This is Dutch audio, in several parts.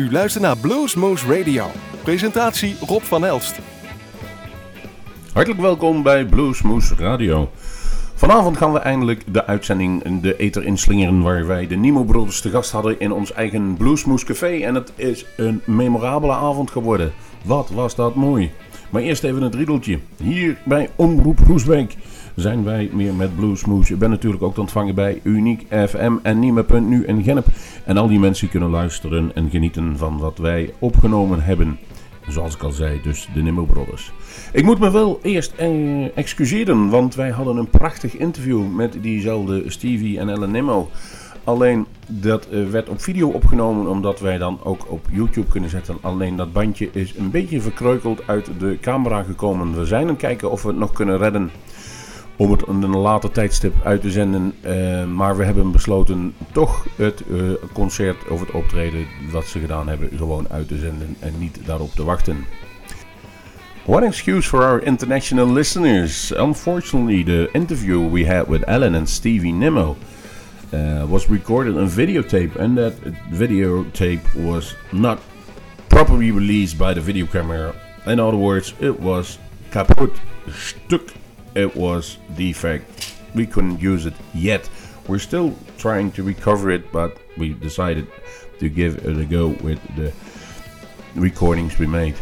U luistert naar Bluesmoose Radio. Presentatie Rob van Elst. Hartelijk welkom bij Bluesmoose Radio. Vanavond gaan we eindelijk de uitzending de eter inslingeren waar wij de Nemo Brothers te gast hadden in ons eigen Bluesmoose Café. En het is een memorabele avond geworden. Wat was dat mooi. Maar eerst even een riedeltje. Hier bij Omroep Groesbeek zijn wij meer met Bluesmoose. Je bent natuurlijk ook te ontvangen bij Uniek FM en Nime.nu in Genep. En al die mensen kunnen luisteren en genieten van wat wij opgenomen hebben. Zoals ik al zei, dus de Nimmo Brothers. Ik moet me wel eerst eh, excuseren, want wij hadden een prachtig interview met diezelfde Stevie en Ellen Nimmo. Alleen dat eh, werd op video opgenomen, omdat wij dan ook op YouTube kunnen zetten. Alleen dat bandje is een beetje verkreukeld uit de camera gekomen. We zijn aan het kijken of we het nog kunnen redden om het in een later tijdstip uit te zenden. Uh, maar we hebben besloten toch het uh, concert of het optreden wat ze gedaan hebben gewoon uit te zenden en niet daarop te wachten. One excuse for our international listeners. Unfortunately, the interview we had with Ellen and Stevie Nimmo uh, was recorded on videotape, and that videotape was not properly released by the video camera. In other words, it was kaput, stuk it was defect. We couldn't use it yet. We're still trying to recover it, but we decided to give it a go with the recordings we made.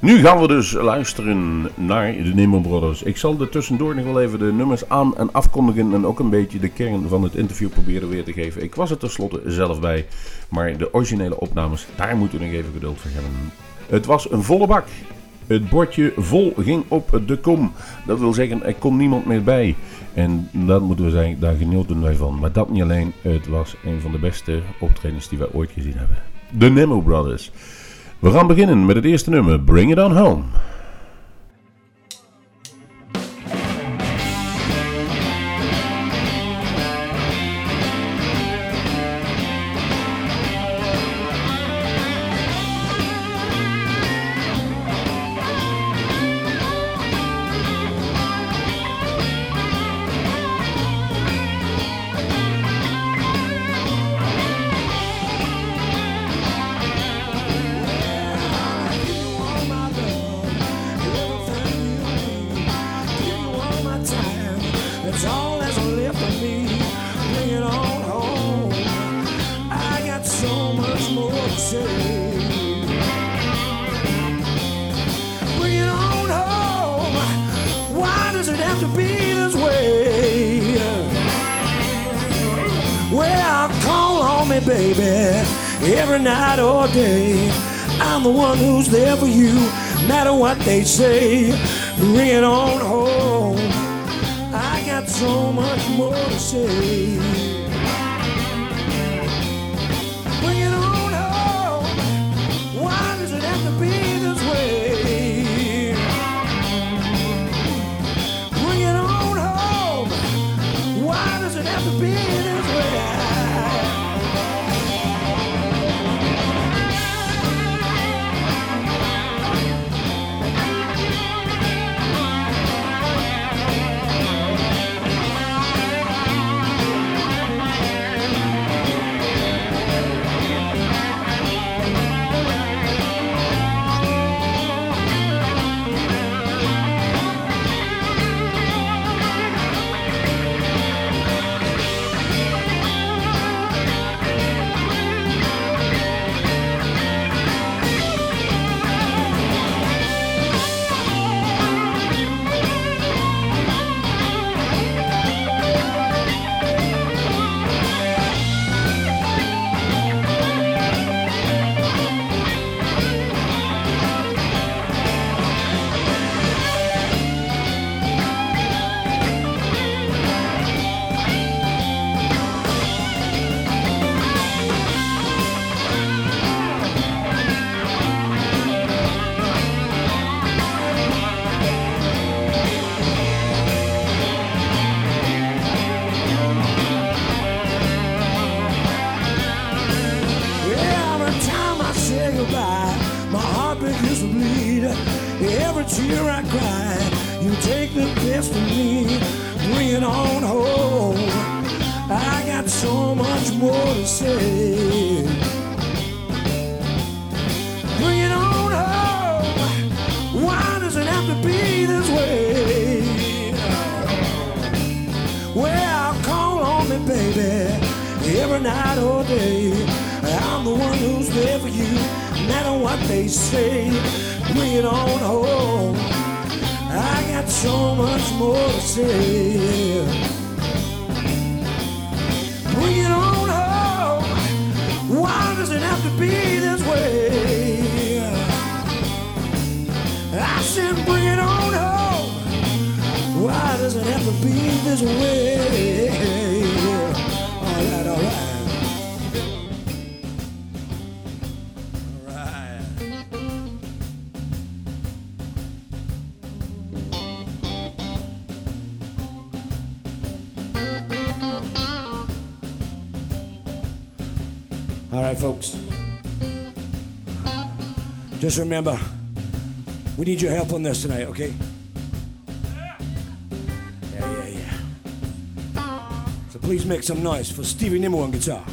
Nu gaan we dus luisteren naar de Nimmo Brothers. Ik zal er tussendoor nog wel even de nummers aan en afkondigen en ook een beetje de kern van het interview proberen weer te geven. Ik was er tenslotte zelf bij, maar de originele opnames, daar moeten we nog even geduld voor hebben. Het was een volle bak. Het bordje vol ging op de kom. Dat wil zeggen, er kon niemand meer bij. En dat moeten we zeggen, daar genoten wij van. Maar dat niet alleen, het was een van de beste optredens die wij ooit gezien hebben. De Nemo Brothers. We gaan beginnen met het eerste nummer, Bring It On Home. Why does it have to be this way? All right, all right. All right. All right, folks. Just remember, we need your help on this tonight, okay? Please make some noise for Stevie Nimmo on guitar.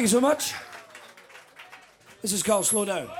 Thank you so much. This is called Slow Down.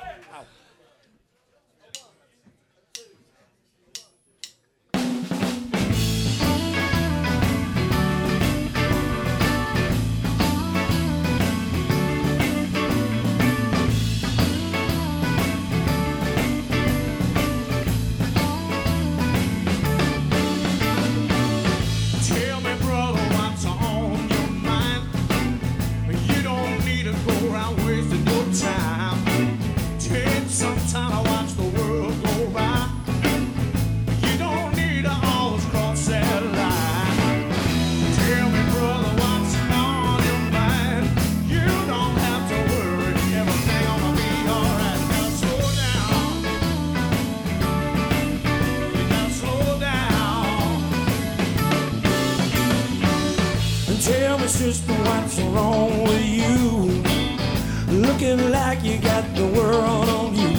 just what's wrong with you. Looking like you got the world on you.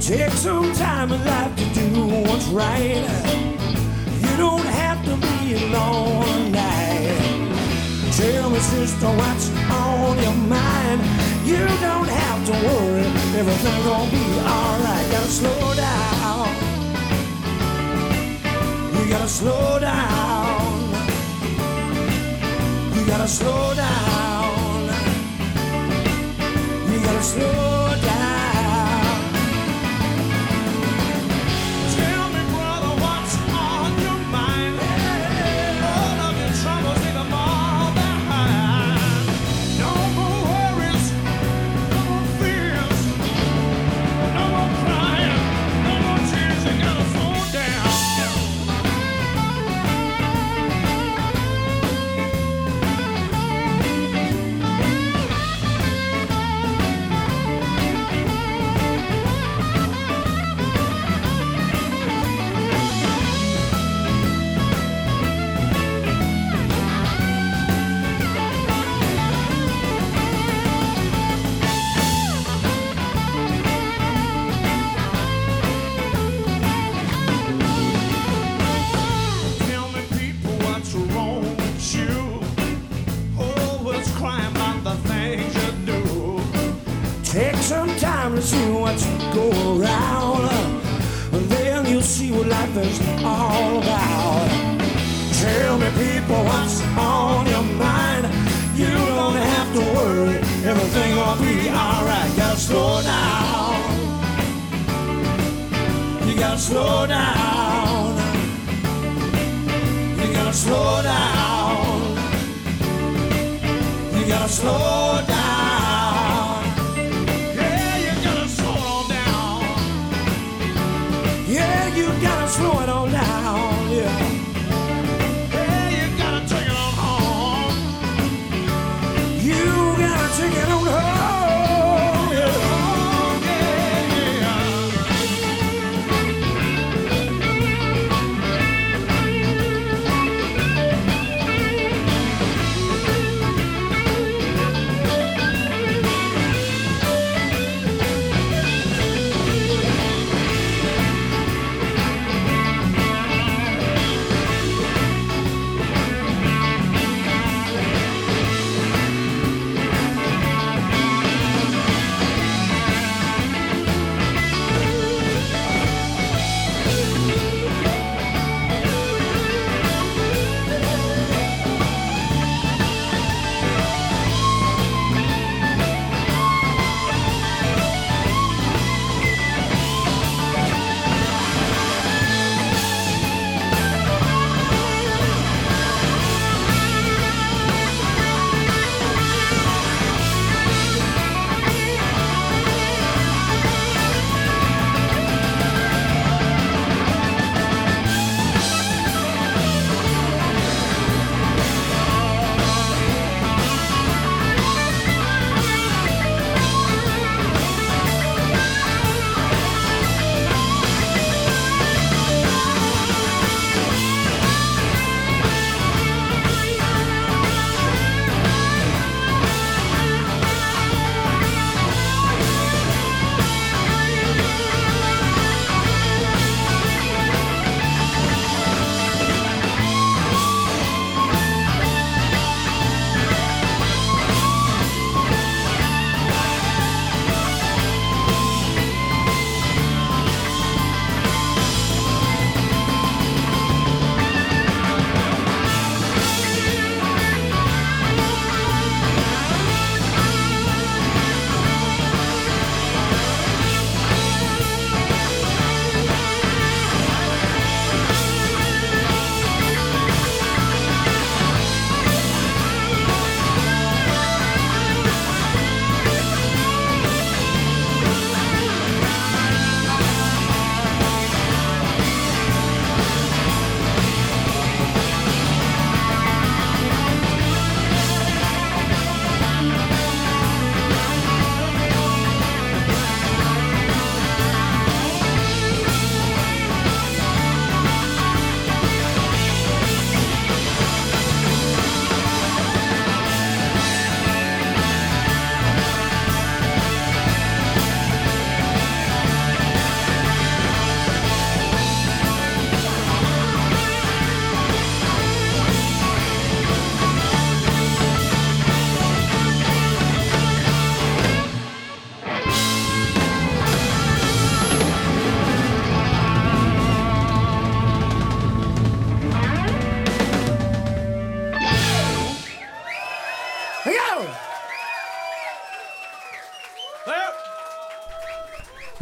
Take some time in life to do what's right. You don't have to be alone tonight. Tell me, sister, what's on your mind? You don't have to worry. Everything gonna be alright. Gotta slow down. You gotta slow down gotta slow down. You gotta slow down.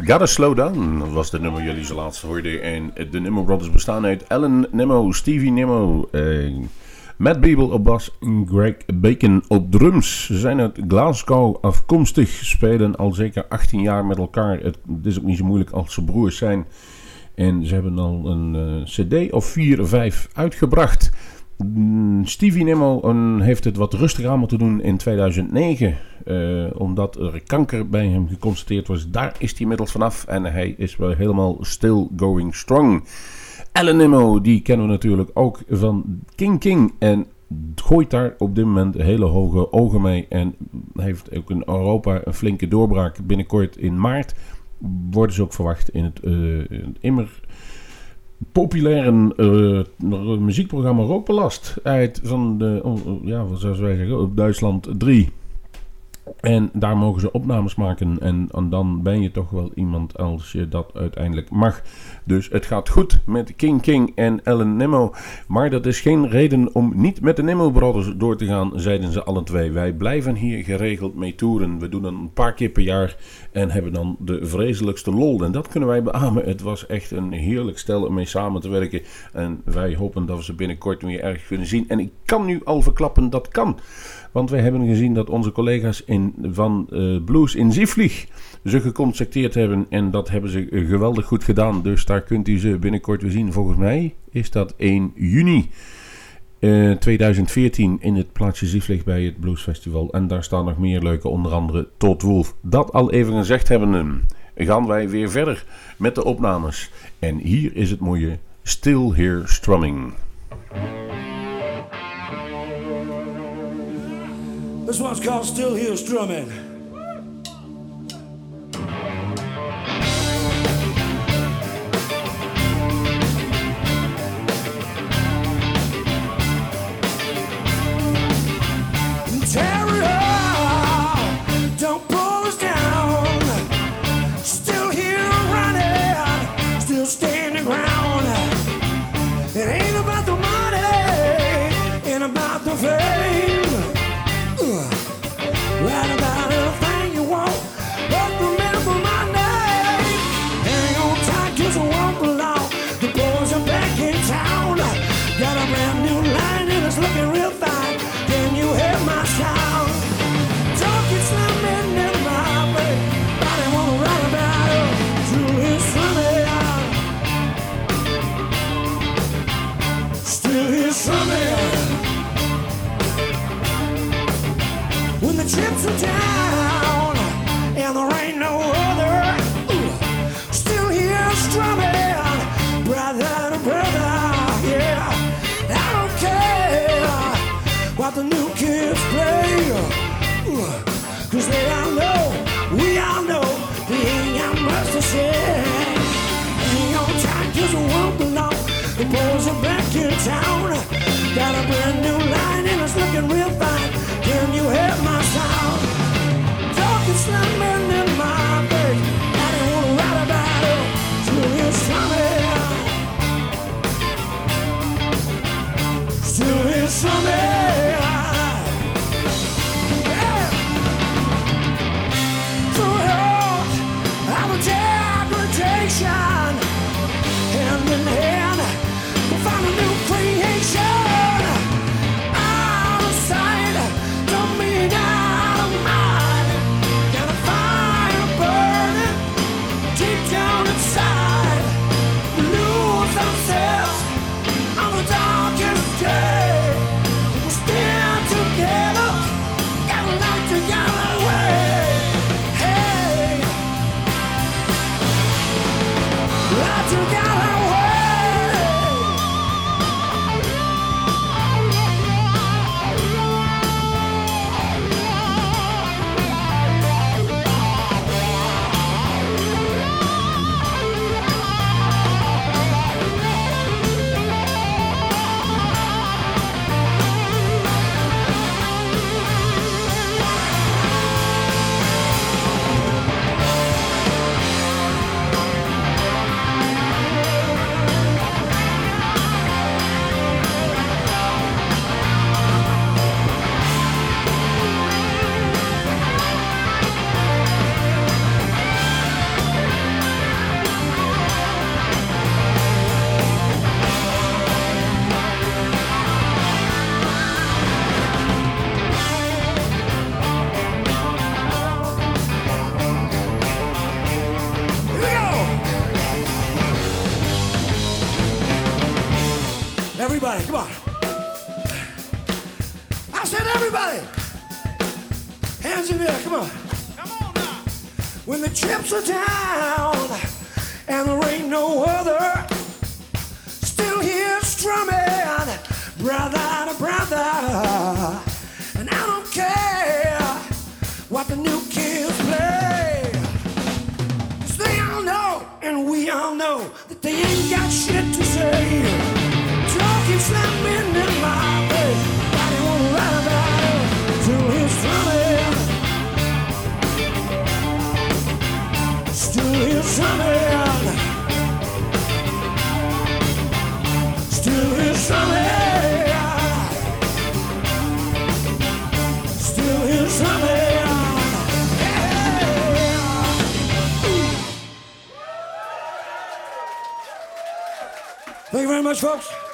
Gotta Slow Down was de nummer jullie zo laatst hoorden. En de Nimmo Brothers bestaan uit Ellen Nimmo, Stevie Nimmo, eh, Matt Beeble op bas en Greg Bacon op drums. Ze zijn uit Glasgow afkomstig, spelen al zeker 18 jaar met elkaar. Het, is ook niet zo moeilijk als ze broers zijn. En ze hebben al een eh, cd of 4, 5 uitgebracht. Mm, Stevie Nimmo heeft het wat rustiger aan moeten doen in 2009. eh, omdat er kanker bij hem geconstateerd was. Daar is hij inmiddels vanaf. En hij is wel helemaal still going strong. Alan Nimmo, die kennen we natuurlijk ook van King King. En gooit daar op dit moment hele hoge ogen mee. En heeft ook in Europa een flinke doorbraak. Binnenkort in maart worden ze ook verwacht in het eh, immer populaire eh, muziekprogramma Rookbelast. Uit van de, oh, oh, ja, zou wij zeggen, op Duitsland 3. En daar mogen ze opnames maken. En, en dan ben je toch wel iemand als je dat uiteindelijk mag. Dus het gaat goed met King King en Ellen Nimmo. Maar dat is geen reden om niet met de Nimmo Brothers door te gaan, zeiden ze alle twee. Wij blijven hier geregeld mee toeren. We doen een paar keer per jaar en hebben dan de vreselijkste lol. En dat kunnen wij beamen. Het was echt een heerlijk stel om mee samen te werken. En wij hopen dat we ze binnenkort weer erg kunnen zien. En ik kan nu al verklappen, dat kan. Want wij hebben gezien dat onze collega's in, van eh, Blues in Zieflieg ze gecontacteerd hebben. En dat hebben ze eh, geweldig goed gedaan. Dus daar kunt u ze binnenkort weer zien. Volgens mij is dat 1 juni eh, 2014 in het plaatsje Zieflieg bij het Blues Festival. En daar staan nog meer leuke, onder andere Todd Wolf. Dat al even gezegd hebben, gaan wij weer verder met de opnames. En hier is het mooie Still Here Strumming. This one's called Still Here Strumming. Tear you very much, folks.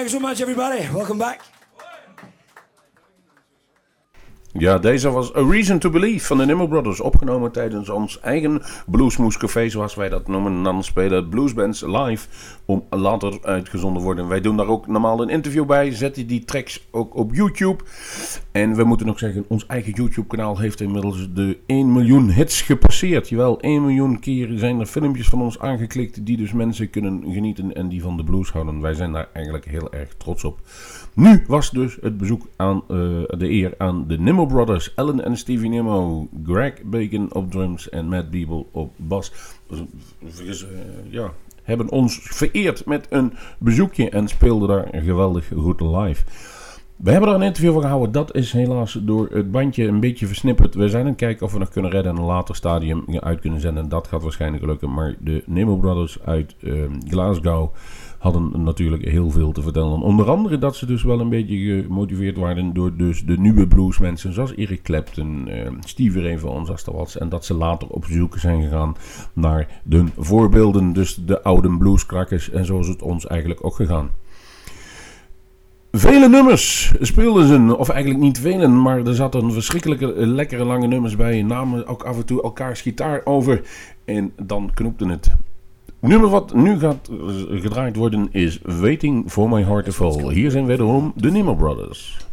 Thank you so much, everybody. Welcome back. Ja, deze was A Reason to Believe van de Nimmo Brothers. Opgenomen tijdens ons eigen Bluesmoes Café, zoals wij dat noemen. En dan spelen bluesbands live om later uitgezonden worden. Wij doen daar ook normaal een interview bij. Zetten die tracks ook op YouTube. En we moeten nog zeggen, ons eigen YouTube kanaal heeft inmiddels de 1 miljoen hits gepasseerd. Jawel, 1 miljoen keer zijn er filmpjes van ons aangeklikt die dus mensen kunnen genieten en die van de blues houden. Wij zijn daar eigenlijk heel erg trots op. Nu was dus het bezoek aan uh, de eer aan de Nimmo Brothers. Ellen en Stevie Nimmo. Greg Bacon op drums en Matt Beeble op bas. Dus, uh, ja, hebben ons vereerd met een bezoekje en speelden daar geweldig goed live. We hebben er een interview van gehouden. Dat is helaas door het bandje een beetje versnipperd. We zijn aan het kijken of we nog kunnen redden en een later stadium uit kunnen zenden. Dat gaat waarschijnlijk lukken. Maar de Nemo Brothers uit uh, Glasgow hadden natuurlijk heel veel te vertellen. Onder andere dat ze dus wel een beetje gemotiveerd waren door dus de nieuwe bluesmensen zoals Eric Clapton, uh, Stevie Ray Vaughan, Astawats. En dat ze later op zoek zijn gegaan naar de voorbeelden, dus de oude blueskrakkers. En zo is het ons eigenlijk ook gegaan. Vele nummers speelden ze, of eigenlijk niet vele, maar er zaten verschrikkelijke lekkere lange nummers bij. Namen ook af en toe elkaars gitaar over en dan knoepte het. Nummer wat nu gaat gedraaid worden is Waiting for My Heart to Fall. Hier zijn wederom de Nemo Brothers.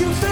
you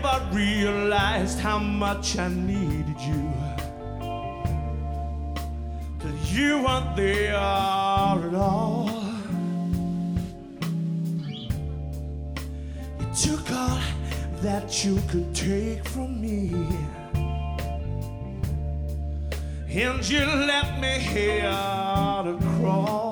never realized how much I needed you. Till you weren't there at all. You took all that you could take from me. And you left me here to crawl.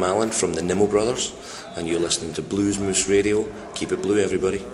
I'm Alan from the Nimmo Brothers, and you're listening to Blues Moose Radio. Keep it blue, everybody.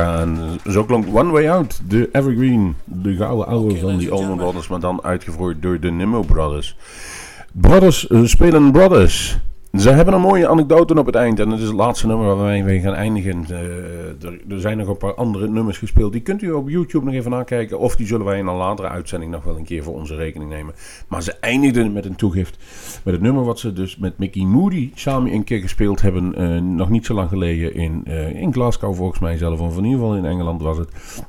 Ja, en zo klonk One Way Out, de Evergreen, de gouden oude van die Allman Brothers, maar dan uitgevoerd door de Nimmo Brothers. Brothers eh, spelen Brothers. Ze hebben een mooie anekdote op het eind en het is het laatste nummer waar wij mee gaan eindigen. Eh, er, er zijn nog een paar andere nummers gespeeld. Die kunt u op YouTube nog even nakijken of die zullen wij in een latere uitzending nog wel een keer voor onze rekening nemen. Maar ze eindigden met een toegift met het nummer wat ze dus met Mickey Moody samen een keer gespeeld hebben. eh, nog niet zo lang geleden in, eh, in Glasgow volgens mij zelf, of in ieder geval in Engeland was het.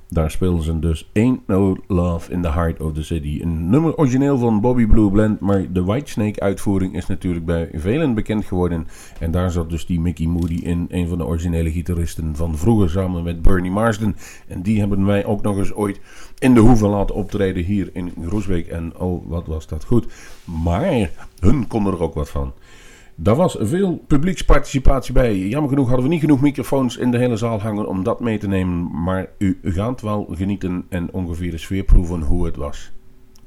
Daar speelden ze dus Ain't No Love in the Heart of the City. Een nummer origineel van Bobby Blue Blend, maar de Whitesnake uitvoering is natuurlijk bij velen bekend geworden. En daar zat dus die Mickey Moody in, een van de originele gitaristen van vroeger samen met Bernie Marsden. En die hebben wij ook nog eens ooit in de hoeve laten optreden hier in Groesbeek. En oh, wat was dat goed. Maar hun konden er ook wat van. Daar was veel publieksparticipatie bij. Jammer genoeg hadden we niet genoeg microfoons in de hele zaal hangen om dat mee te nemen. Maar u gaat wel genieten en ongeveer de sfeer proeven hoe het was.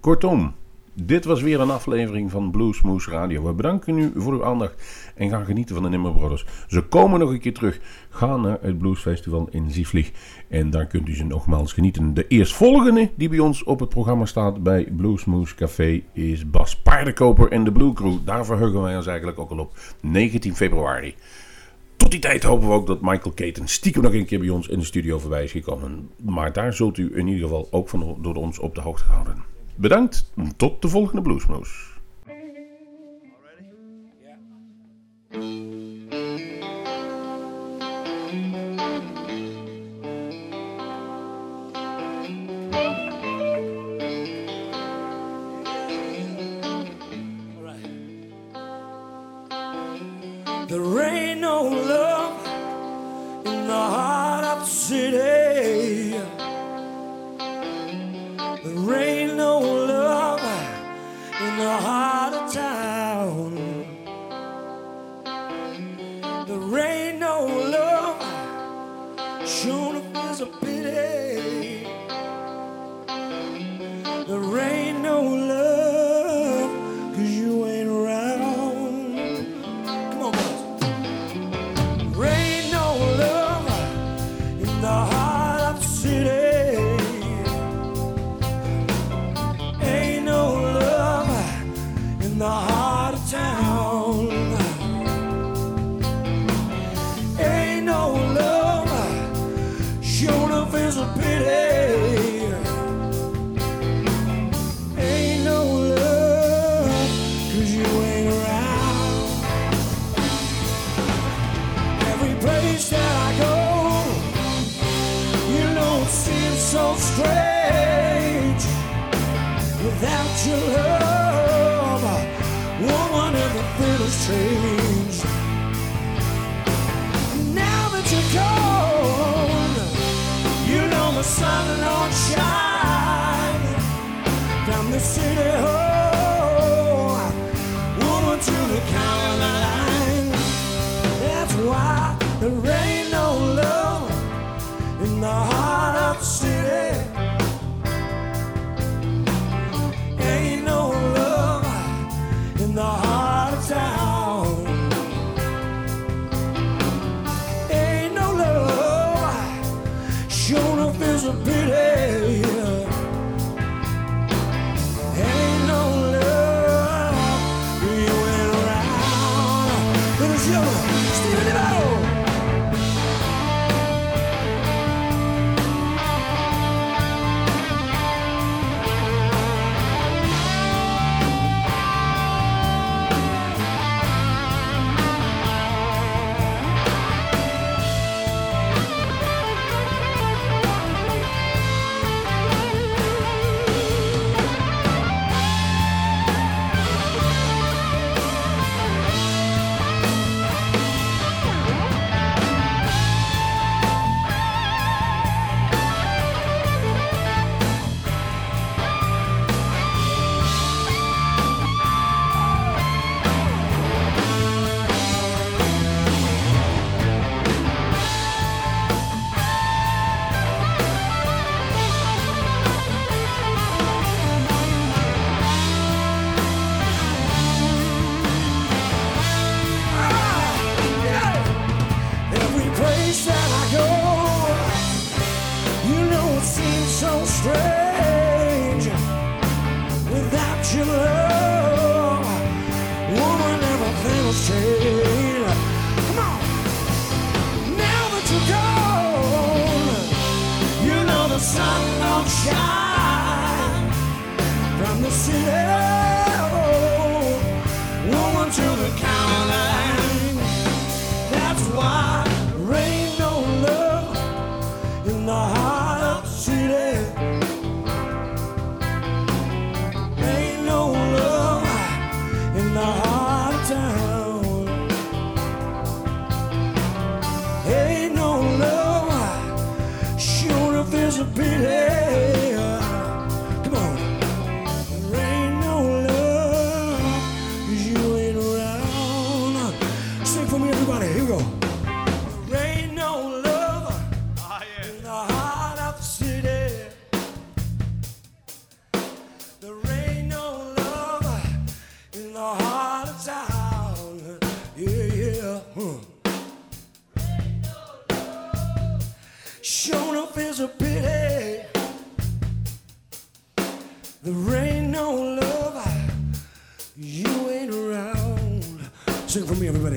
Kortom, dit was weer een aflevering van Bluesmoose Radio. We bedanken u voor uw aandacht en gaan genieten van de Nimmer Brothers. Ze komen nog een keer terug. Ga naar het Bluesfestival in Zieflig en daar kunt u ze nogmaals genieten. De eerstvolgende die bij ons op het programma staat bij Bluesmoose Café is Bas Paardenkoper en de Blue Crew. Daar verheugen wij ons eigenlijk ook al op 19 februari. Tot die tijd hopen we ook dat Michael Caton stiekem nog een keer bij ons in de studio voorbij is gekomen. Maar daar zult u in ieder geval ook van door ons op de hoogte gehouden. Bedankt, tot de volgende Bluesmoose. The heart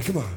Come on.